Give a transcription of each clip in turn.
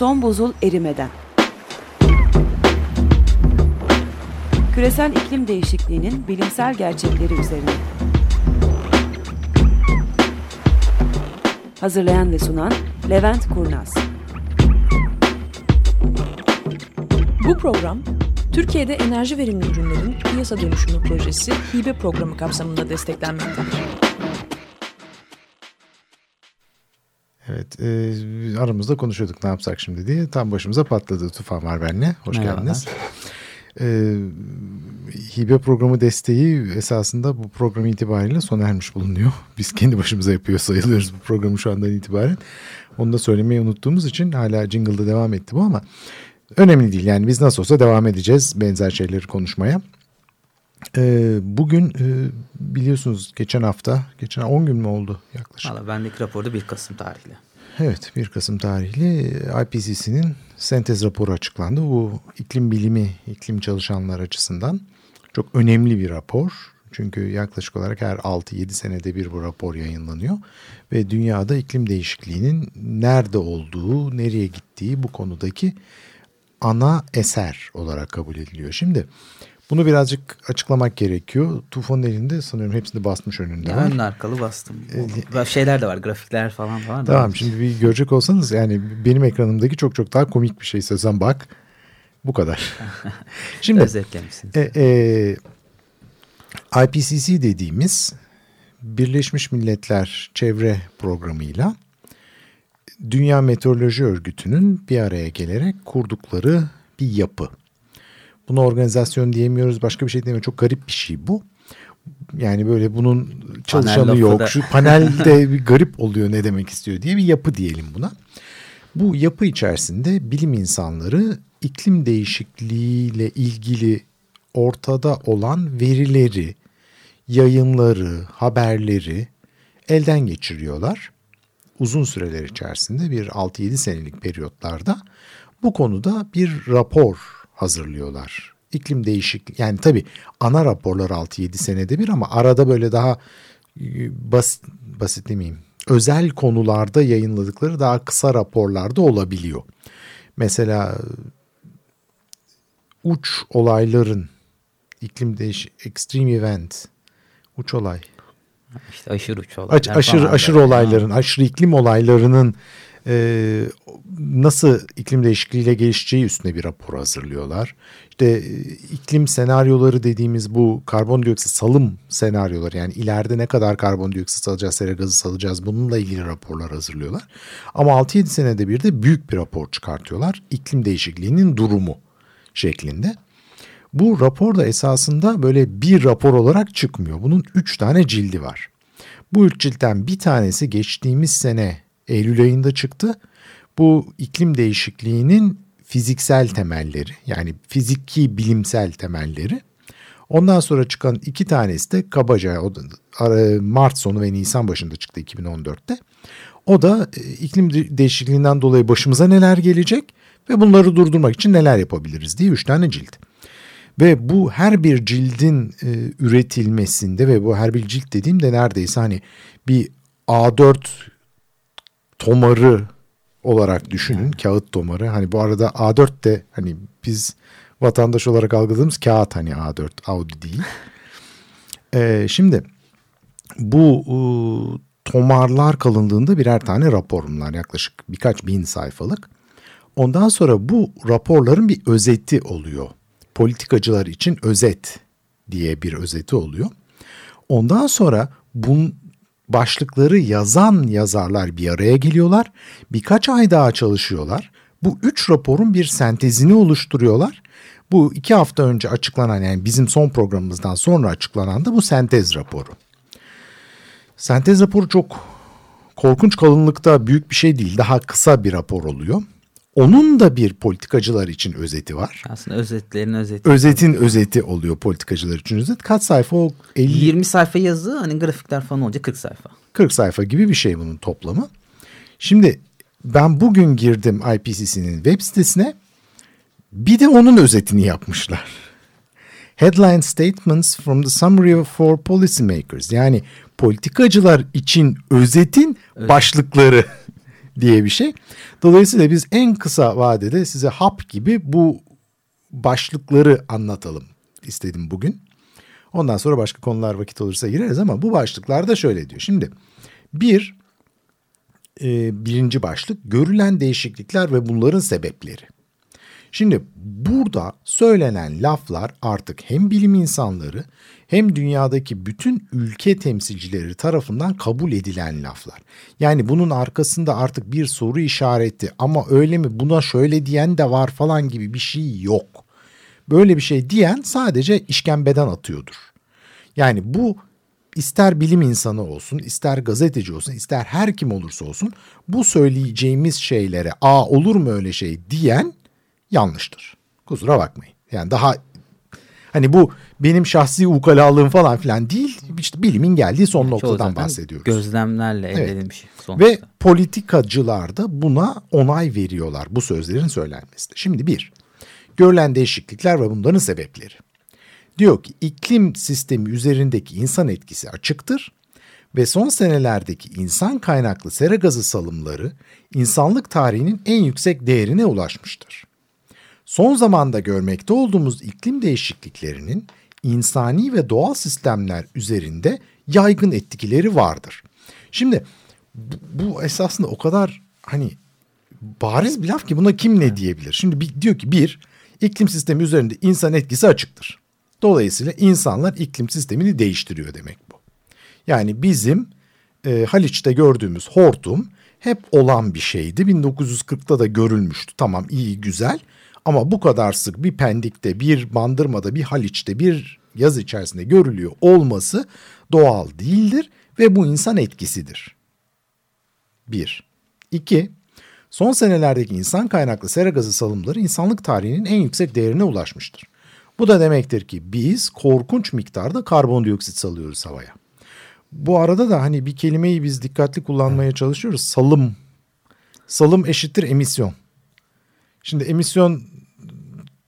Son buzul erimeden. Küresel iklim değişikliğinin bilimsel gerçekleri üzerine. Hazırlayan ve sunan Levent Kurnaz. Bu program Türkiye'de enerji verimli ürünlerin piyasa dönüşümü projesi hibe programı kapsamında desteklenmektedir. Evet, e, aramızda konuşuyorduk ne yapsak şimdi diye. Tam başımıza patladı Tufan var benle. Hoş Merhabalar. geldiniz. E, hibe programı desteği esasında bu program itibariyle sona ermiş bulunuyor. Biz kendi başımıza yapıyor sayılıyoruz bu programı şu andan itibaren. Onu da söylemeyi unuttuğumuz için hala jingle'da devam etti bu ama önemli değil. Yani biz nasıl olsa devam edeceğiz benzer şeyleri konuşmaya. E, bugün e, biliyorsunuz geçen hafta, geçen 10 gün mü oldu yaklaşık? Valla bendeki raporda 1 Kasım tarihli. Evet 1 Kasım tarihli IPCC'nin sentez raporu açıklandı. Bu iklim bilimi, iklim çalışanlar açısından çok önemli bir rapor. Çünkü yaklaşık olarak her 6-7 senede bir bu rapor yayınlanıyor. Ve dünyada iklim değişikliğinin nerede olduğu, nereye gittiği bu konudaki ana eser olarak kabul ediliyor. Şimdi bunu birazcık açıklamak gerekiyor. Tufan'ın elinde sanıyorum hepsini basmış önünde Ya var. ön arkalı bastım. O- şeyler de var, grafikler falan var. Tamam şimdi bir görecek olsanız yani benim ekranımdaki çok çok daha komik bir şey sen bak. Bu kadar. Şimdi Özetlemişsiniz. e, e, IPCC dediğimiz Birleşmiş Milletler Çevre Programı'yla Dünya Meteoroloji Örgütü'nün bir araya gelerek kurdukları bir yapı. Buna organizasyon diyemiyoruz, başka bir şey diyemiyoruz. Çok garip bir şey bu. Yani böyle bunun çalışanı lafı yok. da- Şu panelde bir garip oluyor ne demek istiyor diye bir yapı diyelim buna. Bu yapı içerisinde bilim insanları iklim değişikliğiyle ilgili ortada olan verileri, yayınları, haberleri elden geçiriyorlar. Uzun süreler içerisinde bir 6-7 senelik periyotlarda bu konuda bir rapor hazırlıyorlar. İklim değişikliği yani tabii ana raporlar 6-7 senede bir ama arada böyle daha e, basit, basit demeyeyim özel konularda yayınladıkları daha kısa raporlarda olabiliyor. Mesela uç olayların iklim değiş extreme event uç olay İşte aşırı uç olaylar Aç- aşırı aşırı olayların, aşırı iklim olaylarının e, nasıl iklim değişikliğiyle gelişeceği üstüne bir rapor hazırlıyorlar. İşte e, iklim senaryoları dediğimiz bu karbondioksit salım senaryoları yani ileride ne kadar karbondioksit salacağız, sera gazı salacağız bununla ilgili raporlar hazırlıyorlar. Ama 6-7 senede bir de büyük bir rapor çıkartıyorlar. İklim değişikliğinin durumu şeklinde. Bu rapor da esasında böyle bir rapor olarak çıkmıyor. Bunun üç tane cildi var. Bu üç ciltten bir tanesi geçtiğimiz sene Eylül ayında çıktı. Bu iklim değişikliğinin fiziksel temelleri yani fiziki bilimsel temelleri. Ondan sonra çıkan iki tanesi de kabaca Mart sonu ve Nisan başında çıktı 2014'te. O da e, iklim de- değişikliğinden dolayı başımıza neler gelecek ve bunları durdurmak için neler yapabiliriz diye üç tane cilt. Ve bu her bir cildin e, üretilmesinde ve bu her bir cilt dediğimde neredeyse hani bir A4 tomarı olarak düşünün. Kağıt tomarı. Hani bu arada A4 de hani biz vatandaş olarak algıladığımız kağıt hani A4 Audi değil. E, şimdi bu e, tomarlar kalınlığında birer tane rapor bunlar yaklaşık birkaç bin sayfalık. Ondan sonra bu raporların bir özeti oluyor. Politikacılar için özet diye bir özeti oluyor. Ondan sonra bun başlıkları yazan yazarlar bir araya geliyorlar. Birkaç ay daha çalışıyorlar. Bu üç raporun bir sentezini oluşturuyorlar. Bu iki hafta önce açıklanan yani bizim son programımızdan sonra açıklanan da bu sentez raporu. Sentez raporu çok korkunç kalınlıkta büyük bir şey değil. Daha kısa bir rapor oluyor. Onun da bir politikacılar için özeti var. Aslında özetlerin özeti. Özetin özeti oluyor politikacılar için özet. Kaç sayfa o? 50 20 sayfa yazı hani grafikler falan olunca 40 sayfa. 40 sayfa gibi bir şey bunun toplamı. Şimdi ben bugün girdim IPCC'nin web sitesine. Bir de onun özetini yapmışlar. Headline Statements from the Summary for Policymakers. Yani politikacılar için özetin başlıkları diye bir şey. Dolayısıyla biz en kısa vadede size hap gibi bu başlıkları anlatalım istedim bugün. Ondan sonra başka konular vakit olursa gireriz ama bu başlıklarda şöyle diyor. Şimdi bir, e, birinci başlık görülen değişiklikler ve bunların sebepleri. Şimdi burada söylenen laflar artık hem bilim insanları hem dünyadaki bütün ülke temsilcileri tarafından kabul edilen laflar. Yani bunun arkasında artık bir soru işareti ama öyle mi buna şöyle diyen de var falan gibi bir şey yok. Böyle bir şey diyen sadece işkembeden atıyordur. Yani bu ister bilim insanı olsun, ister gazeteci olsun, ister her kim olursa olsun bu söyleyeceğimiz şeylere aa olur mu öyle şey diyen yanlıştır. Kusura bakmayın. Yani daha hani bu benim şahsi ukalalığım falan filan değil. İşte bilimin geldiği son yani noktadan bahsediyoruz. Gözlemlerle elde evet. edilmiş sonuçta. Ve politikacılar da buna onay veriyorlar bu sözlerin söylenmesinde. Şimdi bir, görülen değişiklikler ve bunların sebepleri. Diyor ki iklim sistemi üzerindeki insan etkisi açıktır ve son senelerdeki insan kaynaklı sera gazı salımları insanlık tarihinin en yüksek değerine ulaşmıştır. Son zamanda görmekte olduğumuz iklim değişikliklerinin insani ve doğal sistemler üzerinde yaygın etkileri vardır. Şimdi bu, esasında o kadar hani bariz bir laf ki buna kim ne diyebilir? Şimdi diyor ki bir, iklim sistemi üzerinde insan etkisi açıktır. Dolayısıyla insanlar iklim sistemini değiştiriyor demek bu. Yani bizim e, Haliç'te gördüğümüz hortum hep olan bir şeydi. 1940'ta da görülmüştü. Tamam iyi güzel ama bu kadar sık bir Pendik'te, bir Bandırma'da, bir Haliç'te, bir yaz içerisinde görülüyor olması doğal değildir ve bu insan etkisidir. Bir. İki, son senelerdeki insan kaynaklı sera gazı salımları insanlık tarihinin en yüksek değerine ulaşmıştır. Bu da demektir ki biz korkunç miktarda karbondioksit salıyoruz havaya. Bu arada da hani bir kelimeyi biz dikkatli kullanmaya çalışıyoruz. Salım. Salım eşittir emisyon. Şimdi emisyon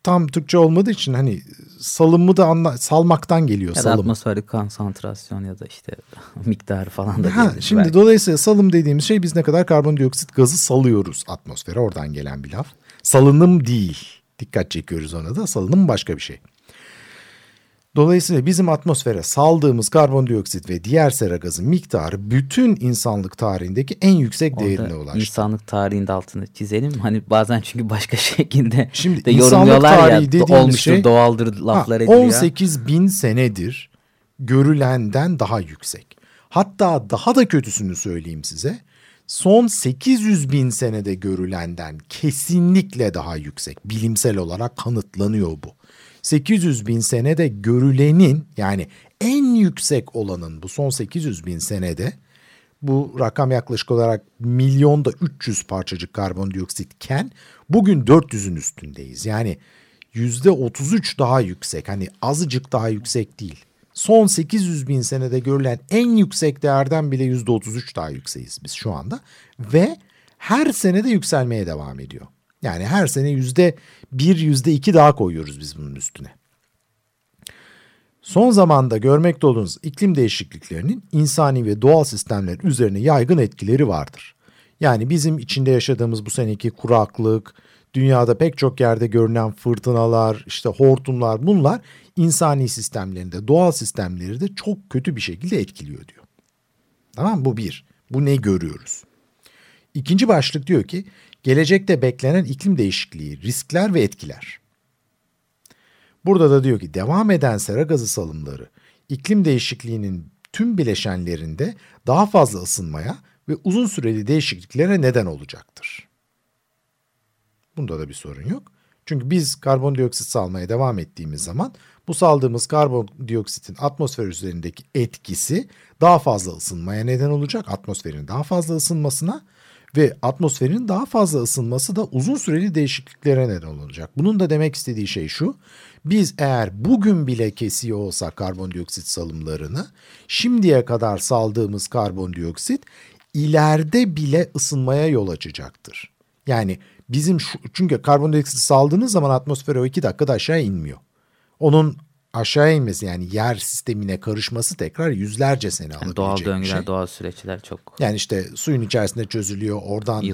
tam Türkçe olmadığı için hani salımı da anla, salmaktan geliyor ya salım. Atmosferik konsantrasyon ya da işte miktar falan da. Ha, şimdi belki. dolayısıyla salım dediğimiz şey biz ne kadar karbondioksit gazı salıyoruz atmosfere oradan gelen bir laf. Salınım değil. Dikkat çekiyoruz ona da salınım başka bir şey. Dolayısıyla bizim atmosfere saldığımız karbondioksit ve diğer sera gazı miktarı bütün insanlık tarihindeki en yüksek Orada değerine ulaştı. İnsanlık tarihinde altını çizelim. Hani bazen çünkü başka şekilde Şimdi de yorumluyorlar ya olmuştur şey, doğaldır laflar ha, ediliyor. 18 bin senedir görülenden daha yüksek. Hatta daha da kötüsünü söyleyeyim size. Son 800 bin senede görülenden kesinlikle daha yüksek. Bilimsel olarak kanıtlanıyor bu. 800 bin senede görülenin yani en yüksek olanın bu son 800 bin senede bu rakam yaklaşık olarak milyonda 300 parçacık karbondioksitken bugün 400'ün üstündeyiz. Yani yüzde 33 daha yüksek hani azıcık daha yüksek değil. Son 800 bin senede görülen en yüksek değerden bile yüzde 33 daha yükseğiz biz şu anda. Ve her senede yükselmeye devam ediyor. Yani her sene yüzde bir, yüzde iki daha koyuyoruz biz bunun üstüne. Son zamanda görmekte olduğunuz iklim değişikliklerinin insani ve doğal sistemler üzerine yaygın etkileri vardır. Yani bizim içinde yaşadığımız bu seneki kuraklık, dünyada pek çok yerde görünen fırtınalar, işte hortumlar bunlar insani sistemlerinde, doğal sistemleri de çok kötü bir şekilde etkiliyor diyor. Tamam bu bir. Bu ne görüyoruz? İkinci başlık diyor ki gelecekte beklenen iklim değişikliği, riskler ve etkiler. Burada da diyor ki devam eden sera gazı salımları iklim değişikliğinin tüm bileşenlerinde daha fazla ısınmaya ve uzun süreli değişikliklere neden olacaktır. Bunda da bir sorun yok. Çünkü biz karbondioksit salmaya devam ettiğimiz zaman bu saldığımız karbondioksitin atmosfer üzerindeki etkisi daha fazla ısınmaya neden olacak. Atmosferin daha fazla ısınmasına ve atmosferin daha fazla ısınması da uzun süreli değişikliklere neden olacak. Bunun da demek istediği şey şu. Biz eğer bugün bile kesiyor olsak karbondioksit salımlarını, şimdiye kadar saldığımız karbondioksit ileride bile ısınmaya yol açacaktır. Yani bizim şu, çünkü karbondioksit saldığınız zaman atmosfere o iki dakikada aşağı inmiyor. Onun aşağı inmesi yani yer sistemine karışması tekrar yüzlerce sene yani Doğal döngüler, şey. doğal süreçler çok. Yani işte suyun içerisinde çözülüyor. Oradan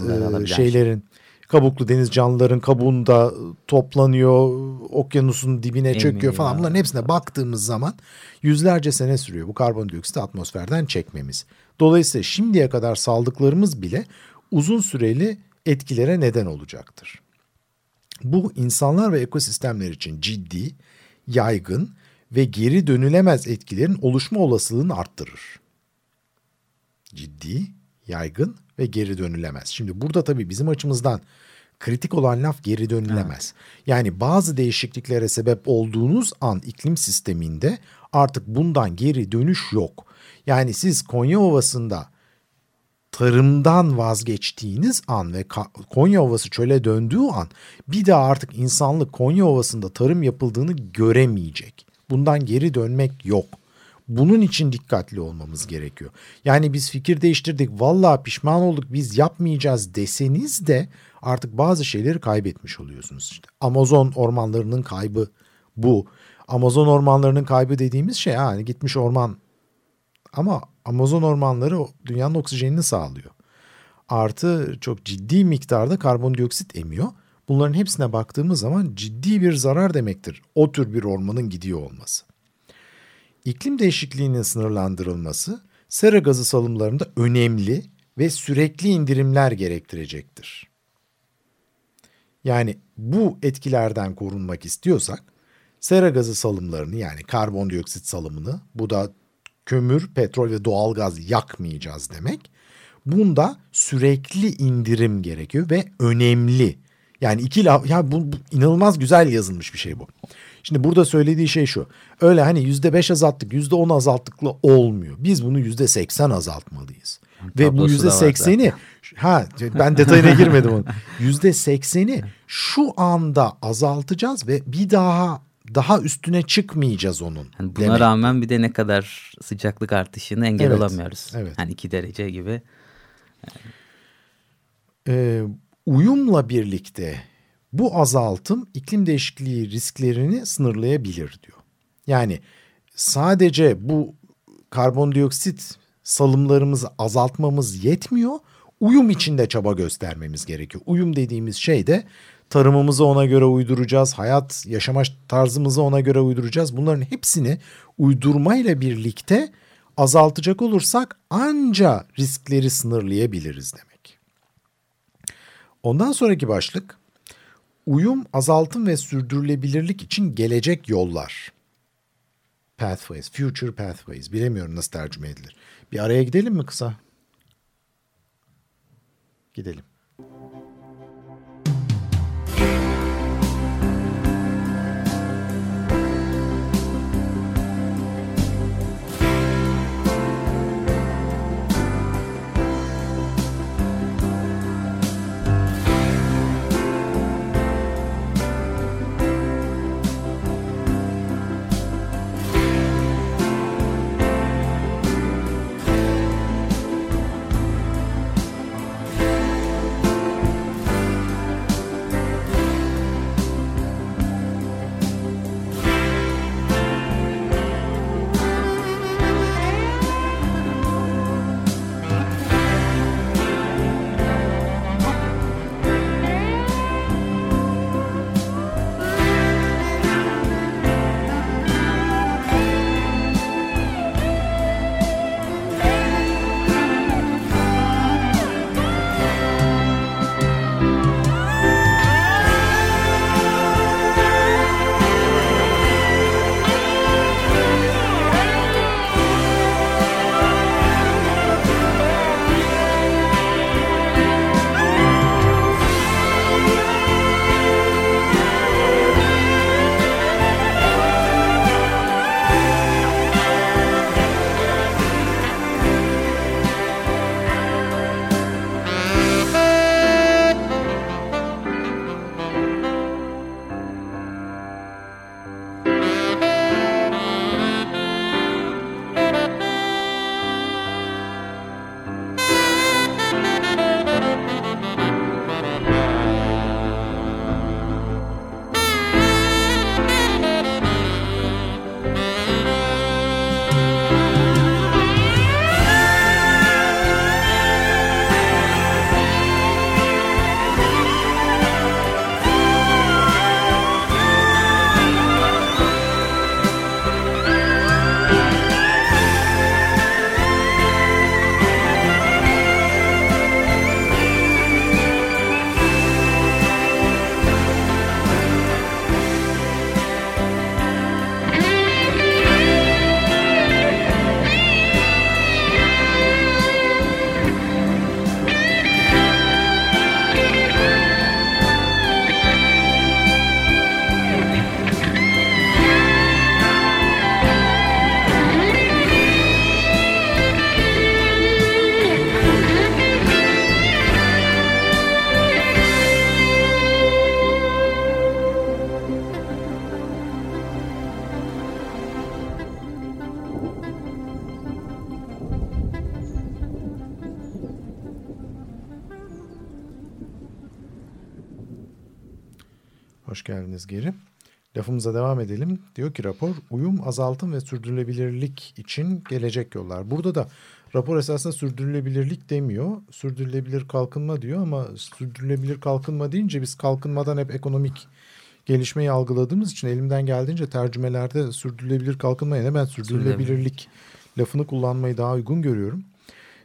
e, şeylerin kabuklu deniz canlıların kabuğunda toplanıyor. Okyanusun dibine Emin çöküyor falan. Bunların hepsine baktığımız zaman yüzlerce sene sürüyor bu karbondioksiti atmosferden çekmemiz. Dolayısıyla şimdiye kadar saldıklarımız bile uzun süreli etkilere neden olacaktır. Bu insanlar ve ekosistemler için ciddi, yaygın ve geri dönülemez etkilerin oluşma olasılığını arttırır. Ciddi, yaygın ve geri dönülemez. Şimdi burada tabii bizim açımızdan kritik olan laf geri dönülemez. Evet. Yani bazı değişikliklere sebep olduğunuz an iklim sisteminde artık bundan geri dönüş yok. Yani siz Konya Ovası'nda tarımdan vazgeçtiğiniz an ve Konya Ovası çöle döndüğü an bir daha artık insanlık Konya Ovası'nda tarım yapıldığını göremeyecek. Bundan geri dönmek yok. Bunun için dikkatli olmamız gerekiyor. Yani biz fikir değiştirdik, vallahi pişman olduk, biz yapmayacağız deseniz de artık bazı şeyleri kaybetmiş oluyorsunuz. İşte Amazon ormanlarının kaybı bu. Amazon ormanlarının kaybı dediğimiz şey yani gitmiş orman ama Amazon ormanları dünyanın oksijenini sağlıyor. Artı çok ciddi miktarda karbondioksit emiyor. Bunların hepsine baktığımız zaman ciddi bir zarar demektir o tür bir ormanın gidiyor olması. İklim değişikliğinin sınırlandırılması sera gazı salımlarında önemli ve sürekli indirimler gerektirecektir. Yani bu etkilerden korunmak istiyorsak sera gazı salımlarını yani karbondioksit salımını bu da kömür, petrol ve doğalgaz yakmayacağız demek. Bunda sürekli indirim gerekiyor ve önemli. Yani iki ya bu, bu inanılmaz güzel yazılmış bir şey bu. Şimdi burada söylediği şey şu. Öyle hani yüzde beş azalttık, yüzde on azalttıkla olmuyor. Biz bunu yüzde seksen azaltmalıyız. Ve bu yüzde sekseni ha ben detayına girmedim onun. Yüzde sekseni şu anda azaltacağız ve bir daha daha üstüne çıkmayacağız onun. Yani buna demek. rağmen bir de ne kadar sıcaklık artışını engel evet, olamıyoruz. Evet. Hani iki derece gibi. Yani. Ee, uyumla birlikte bu azaltım iklim değişikliği risklerini sınırlayabilir diyor. Yani sadece bu karbondioksit salımlarımızı azaltmamız yetmiyor. Uyum içinde çaba göstermemiz gerekiyor. Uyum dediğimiz şey de tarımımızı ona göre uyduracağız. Hayat yaşama tarzımızı ona göre uyduracağız. Bunların hepsini uydurmayla birlikte azaltacak olursak anca riskleri sınırlayabiliriz demek. Ondan sonraki başlık uyum, azaltım ve sürdürülebilirlik için gelecek yollar. Pathways, future pathways. Bilemiyorum nasıl tercüme edilir. Bir araya gidelim mi kısa? Gidelim. Hoş geldiniz geri. Lafımıza devam edelim. Diyor ki rapor uyum, azaltım ve sürdürülebilirlik için gelecek yollar. Burada da rapor esasında sürdürülebilirlik demiyor. Sürdürülebilir kalkınma diyor ama sürdürülebilir kalkınma deyince biz kalkınmadan hep ekonomik gelişmeyi algıladığımız için elimden geldiğince tercümelerde sürdürülebilir kalkınma yerine ben sürdürülebilirlik lafını kullanmayı daha uygun görüyorum.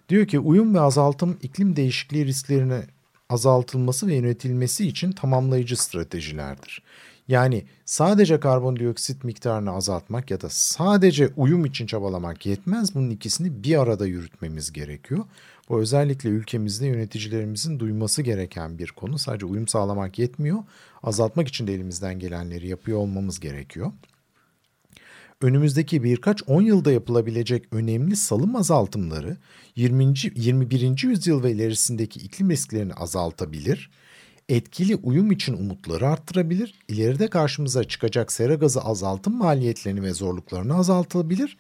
Diyor ki uyum ve azaltım iklim değişikliği risklerine azaltılması ve yönetilmesi için tamamlayıcı stratejilerdir. Yani sadece karbondioksit miktarını azaltmak ya da sadece uyum için çabalamak yetmez. Bunun ikisini bir arada yürütmemiz gerekiyor. Bu özellikle ülkemizde yöneticilerimizin duyması gereken bir konu. Sadece uyum sağlamak yetmiyor. Azaltmak için de elimizden gelenleri yapıyor olmamız gerekiyor önümüzdeki birkaç on yılda yapılabilecek önemli salım azaltımları 20. 21. yüzyıl ve ilerisindeki iklim risklerini azaltabilir, etkili uyum için umutları arttırabilir, ileride karşımıza çıkacak sera gazı azaltım maliyetlerini ve zorluklarını azaltabilir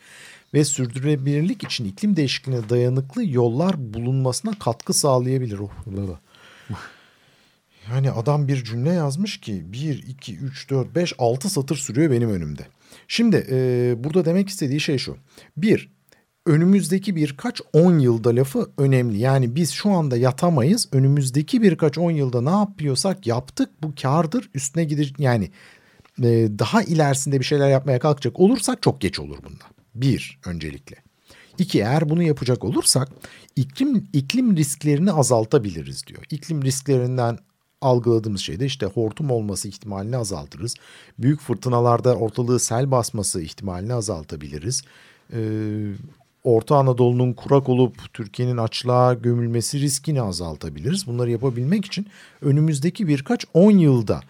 ve sürdürülebilirlik için iklim değişikliğine dayanıklı yollar bulunmasına katkı sağlayabilir. Oh, yani adam bir cümle yazmış ki 1, 2, 3, 4, 5, 6 satır sürüyor benim önümde. Şimdi e, burada demek istediği şey şu. Bir, önümüzdeki birkaç on yılda lafı önemli. Yani biz şu anda yatamayız. Önümüzdeki birkaç on yılda ne yapıyorsak yaptık. Bu kardır. Üstüne gidecek yani e, daha ilerisinde bir şeyler yapmaya kalkacak olursak çok geç olur bunda. Bir öncelikle. İki eğer bunu yapacak olursak iklim iklim risklerini azaltabiliriz diyor. İklim risklerinden algıladığımız şey de işte hortum olması ihtimalini azaltırız. Büyük fırtınalarda ortalığı sel basması ihtimalini azaltabiliriz. Ee, Orta Anadolu'nun kurak olup Türkiye'nin açlığa gömülmesi riskini azaltabiliriz. Bunları yapabilmek için önümüzdeki birkaç on yılda,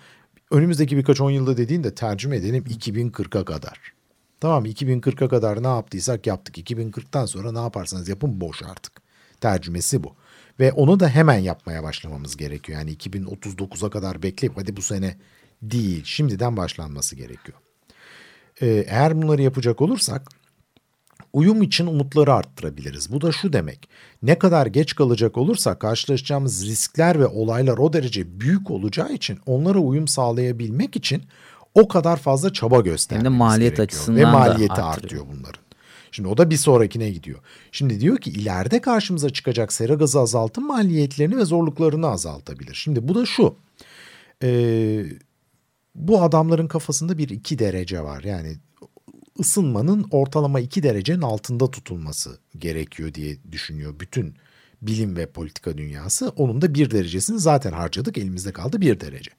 önümüzdeki birkaç on yılda dediğinde tercüme edelim 2040'a kadar. Tamam 2040'a kadar ne yaptıysak yaptık. 2040'tan sonra ne yaparsanız yapın boş artık. Tercümesi bu. Ve onu da hemen yapmaya başlamamız gerekiyor. Yani 2039'a kadar bekleyip hadi bu sene değil şimdiden başlanması gerekiyor. Ee, eğer bunları yapacak olursak uyum için umutları arttırabiliriz. Bu da şu demek. Ne kadar geç kalacak olursa karşılaşacağımız riskler ve olaylar o derece büyük olacağı için onlara uyum sağlayabilmek için o kadar fazla çaba göstermemiz Hem de maliyet gerekiyor. açısından ve maliyeti artıyor bunların. Şimdi o da bir sonrakine gidiyor. Şimdi diyor ki ileride karşımıza çıkacak sera gazı azaltım maliyetlerini ve zorluklarını azaltabilir. Şimdi bu da şu. E, bu adamların kafasında bir iki derece var. Yani ısınmanın ortalama iki derecenin altında tutulması gerekiyor diye düşünüyor bütün bilim ve politika dünyası. Onun da bir derecesini zaten harcadık elimizde kaldı bir derece.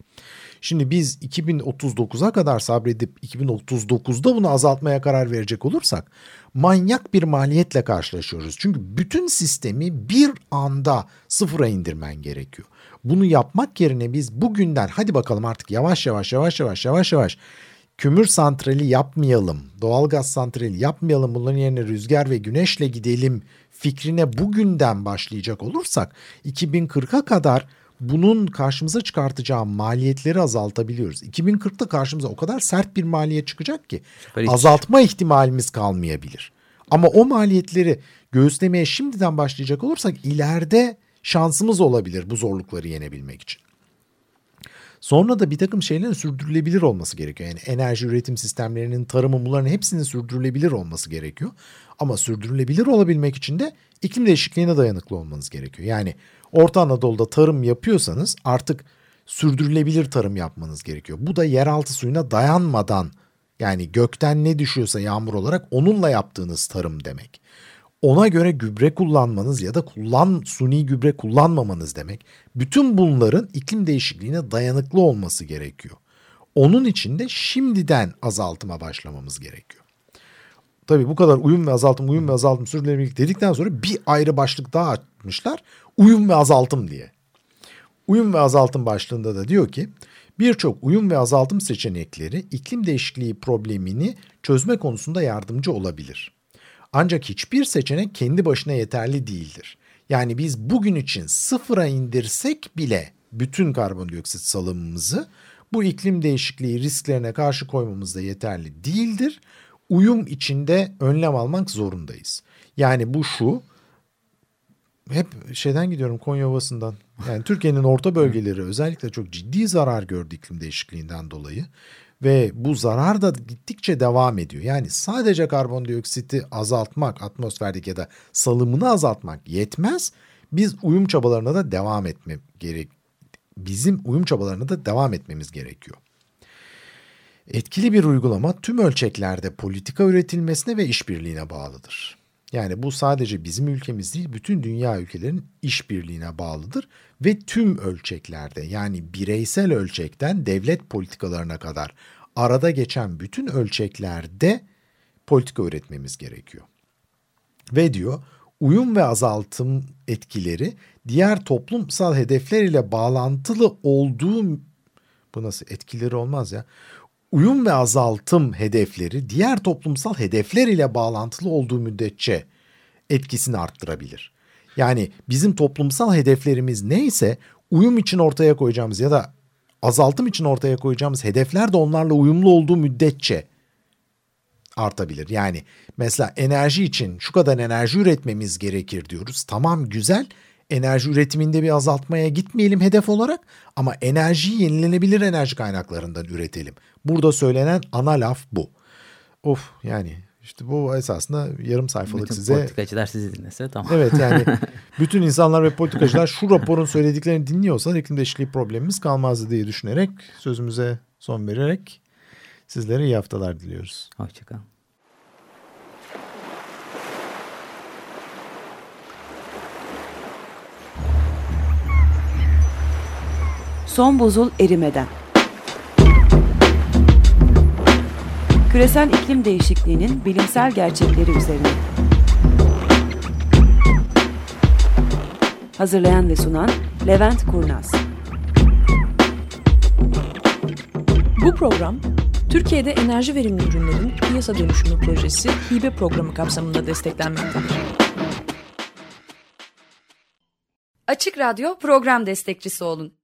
Şimdi biz 2039'a kadar sabredip 2039'da bunu azaltmaya karar verecek olursak manyak bir maliyetle karşılaşıyoruz. Çünkü bütün sistemi bir anda sıfıra indirmen gerekiyor. Bunu yapmak yerine biz bugünden hadi bakalım artık yavaş yavaş yavaş yavaş yavaş yavaş kömür santrali yapmayalım, doğalgaz santrali yapmayalım, bunların yerine rüzgar ve güneşle gidelim fikrine bugünden başlayacak olursak 2040'a kadar bunun karşımıza çıkartacağı maliyetleri azaltabiliyoruz. 2040'ta karşımıza o kadar sert bir maliyet çıkacak ki Süper azaltma hiç. ihtimalimiz kalmayabilir. Ama o maliyetleri göğüslemeye şimdiden başlayacak olursak ileride şansımız olabilir bu zorlukları yenebilmek için. Sonra da bir takım şeylerin sürdürülebilir olması gerekiyor. Yani enerji üretim sistemlerinin, tarımın bunların hepsinin sürdürülebilir olması gerekiyor. Ama sürdürülebilir olabilmek için de iklim değişikliğine dayanıklı olmanız gerekiyor. Yani Orta Anadolu'da tarım yapıyorsanız artık sürdürülebilir tarım yapmanız gerekiyor. Bu da yeraltı suyuna dayanmadan yani gökten ne düşüyorsa yağmur olarak onunla yaptığınız tarım demek. Ona göre gübre kullanmanız ya da kullan suni gübre kullanmamanız demek. Bütün bunların iklim değişikliğine dayanıklı olması gerekiyor. Onun için de şimdiden azaltıma başlamamız gerekiyor. Tabii bu kadar uyum ve azaltım, uyum ve azaltım sürdürülebilirlik dedikten sonra bir ayrı başlık daha atmışlar. Uyum ve azaltım diye. Uyum ve azaltım başlığında da diyor ki birçok uyum ve azaltım seçenekleri iklim değişikliği problemini çözme konusunda yardımcı olabilir. Ancak hiçbir seçenek kendi başına yeterli değildir. Yani biz bugün için sıfıra indirsek bile bütün karbondioksit salımımızı bu iklim değişikliği risklerine karşı koymamız da yeterli değildir uyum içinde önlem almak zorundayız. Yani bu şu hep şeyden gidiyorum Konya Ovası'ndan Yani Türkiye'nin orta bölgeleri özellikle çok ciddi zarar gördü iklim değişikliğinden dolayı. Ve bu zarar da gittikçe devam ediyor. Yani sadece karbondioksiti azaltmak, atmosferdeki ya da salımını azaltmak yetmez. Biz uyum çabalarına da devam etme gerek. Bizim uyum çabalarına da devam etmemiz gerekiyor. Etkili bir uygulama tüm ölçeklerde politika üretilmesine ve işbirliğine bağlıdır. Yani bu sadece bizim ülkemiz değil, bütün dünya ülkelerinin işbirliğine bağlıdır ve tüm ölçeklerde yani bireysel ölçekten devlet politikalarına kadar arada geçen bütün ölçeklerde politika üretmemiz gerekiyor. Ve diyor uyum ve azaltım etkileri diğer toplumsal hedefler ile bağlantılı olduğu bu nasıl etkileri olmaz ya uyum ve azaltım hedefleri diğer toplumsal hedefler ile bağlantılı olduğu müddetçe etkisini arttırabilir. Yani bizim toplumsal hedeflerimiz neyse uyum için ortaya koyacağımız ya da azaltım için ortaya koyacağımız hedefler de onlarla uyumlu olduğu müddetçe artabilir. Yani mesela enerji için şu kadar enerji üretmemiz gerekir diyoruz. Tamam güzel enerji üretiminde bir azaltmaya gitmeyelim hedef olarak ama enerjiyi yenilenebilir enerji kaynaklarından üretelim. Burada söylenen ana laf bu. Of yani işte bu esasında yarım sayfalık bütün size. politikacılar sizi dinlese tamam. Evet yani bütün insanlar ve politikacılar şu raporun söylediklerini dinliyorsa iklim değişikliği problemimiz kalmazdı diye düşünerek sözümüze son vererek sizlere iyi haftalar diliyoruz. Hoşçakalın. Son buzul erimeden. Küresel iklim değişikliğinin bilimsel gerçekleri üzerine. Hazırlayan ve sunan Levent Kurnaz. Bu program Türkiye'de enerji verimli ürünlerin piyasa dönüşümü projesi hibe programı kapsamında desteklenmektedir. Açık Radyo program destekçisi olun.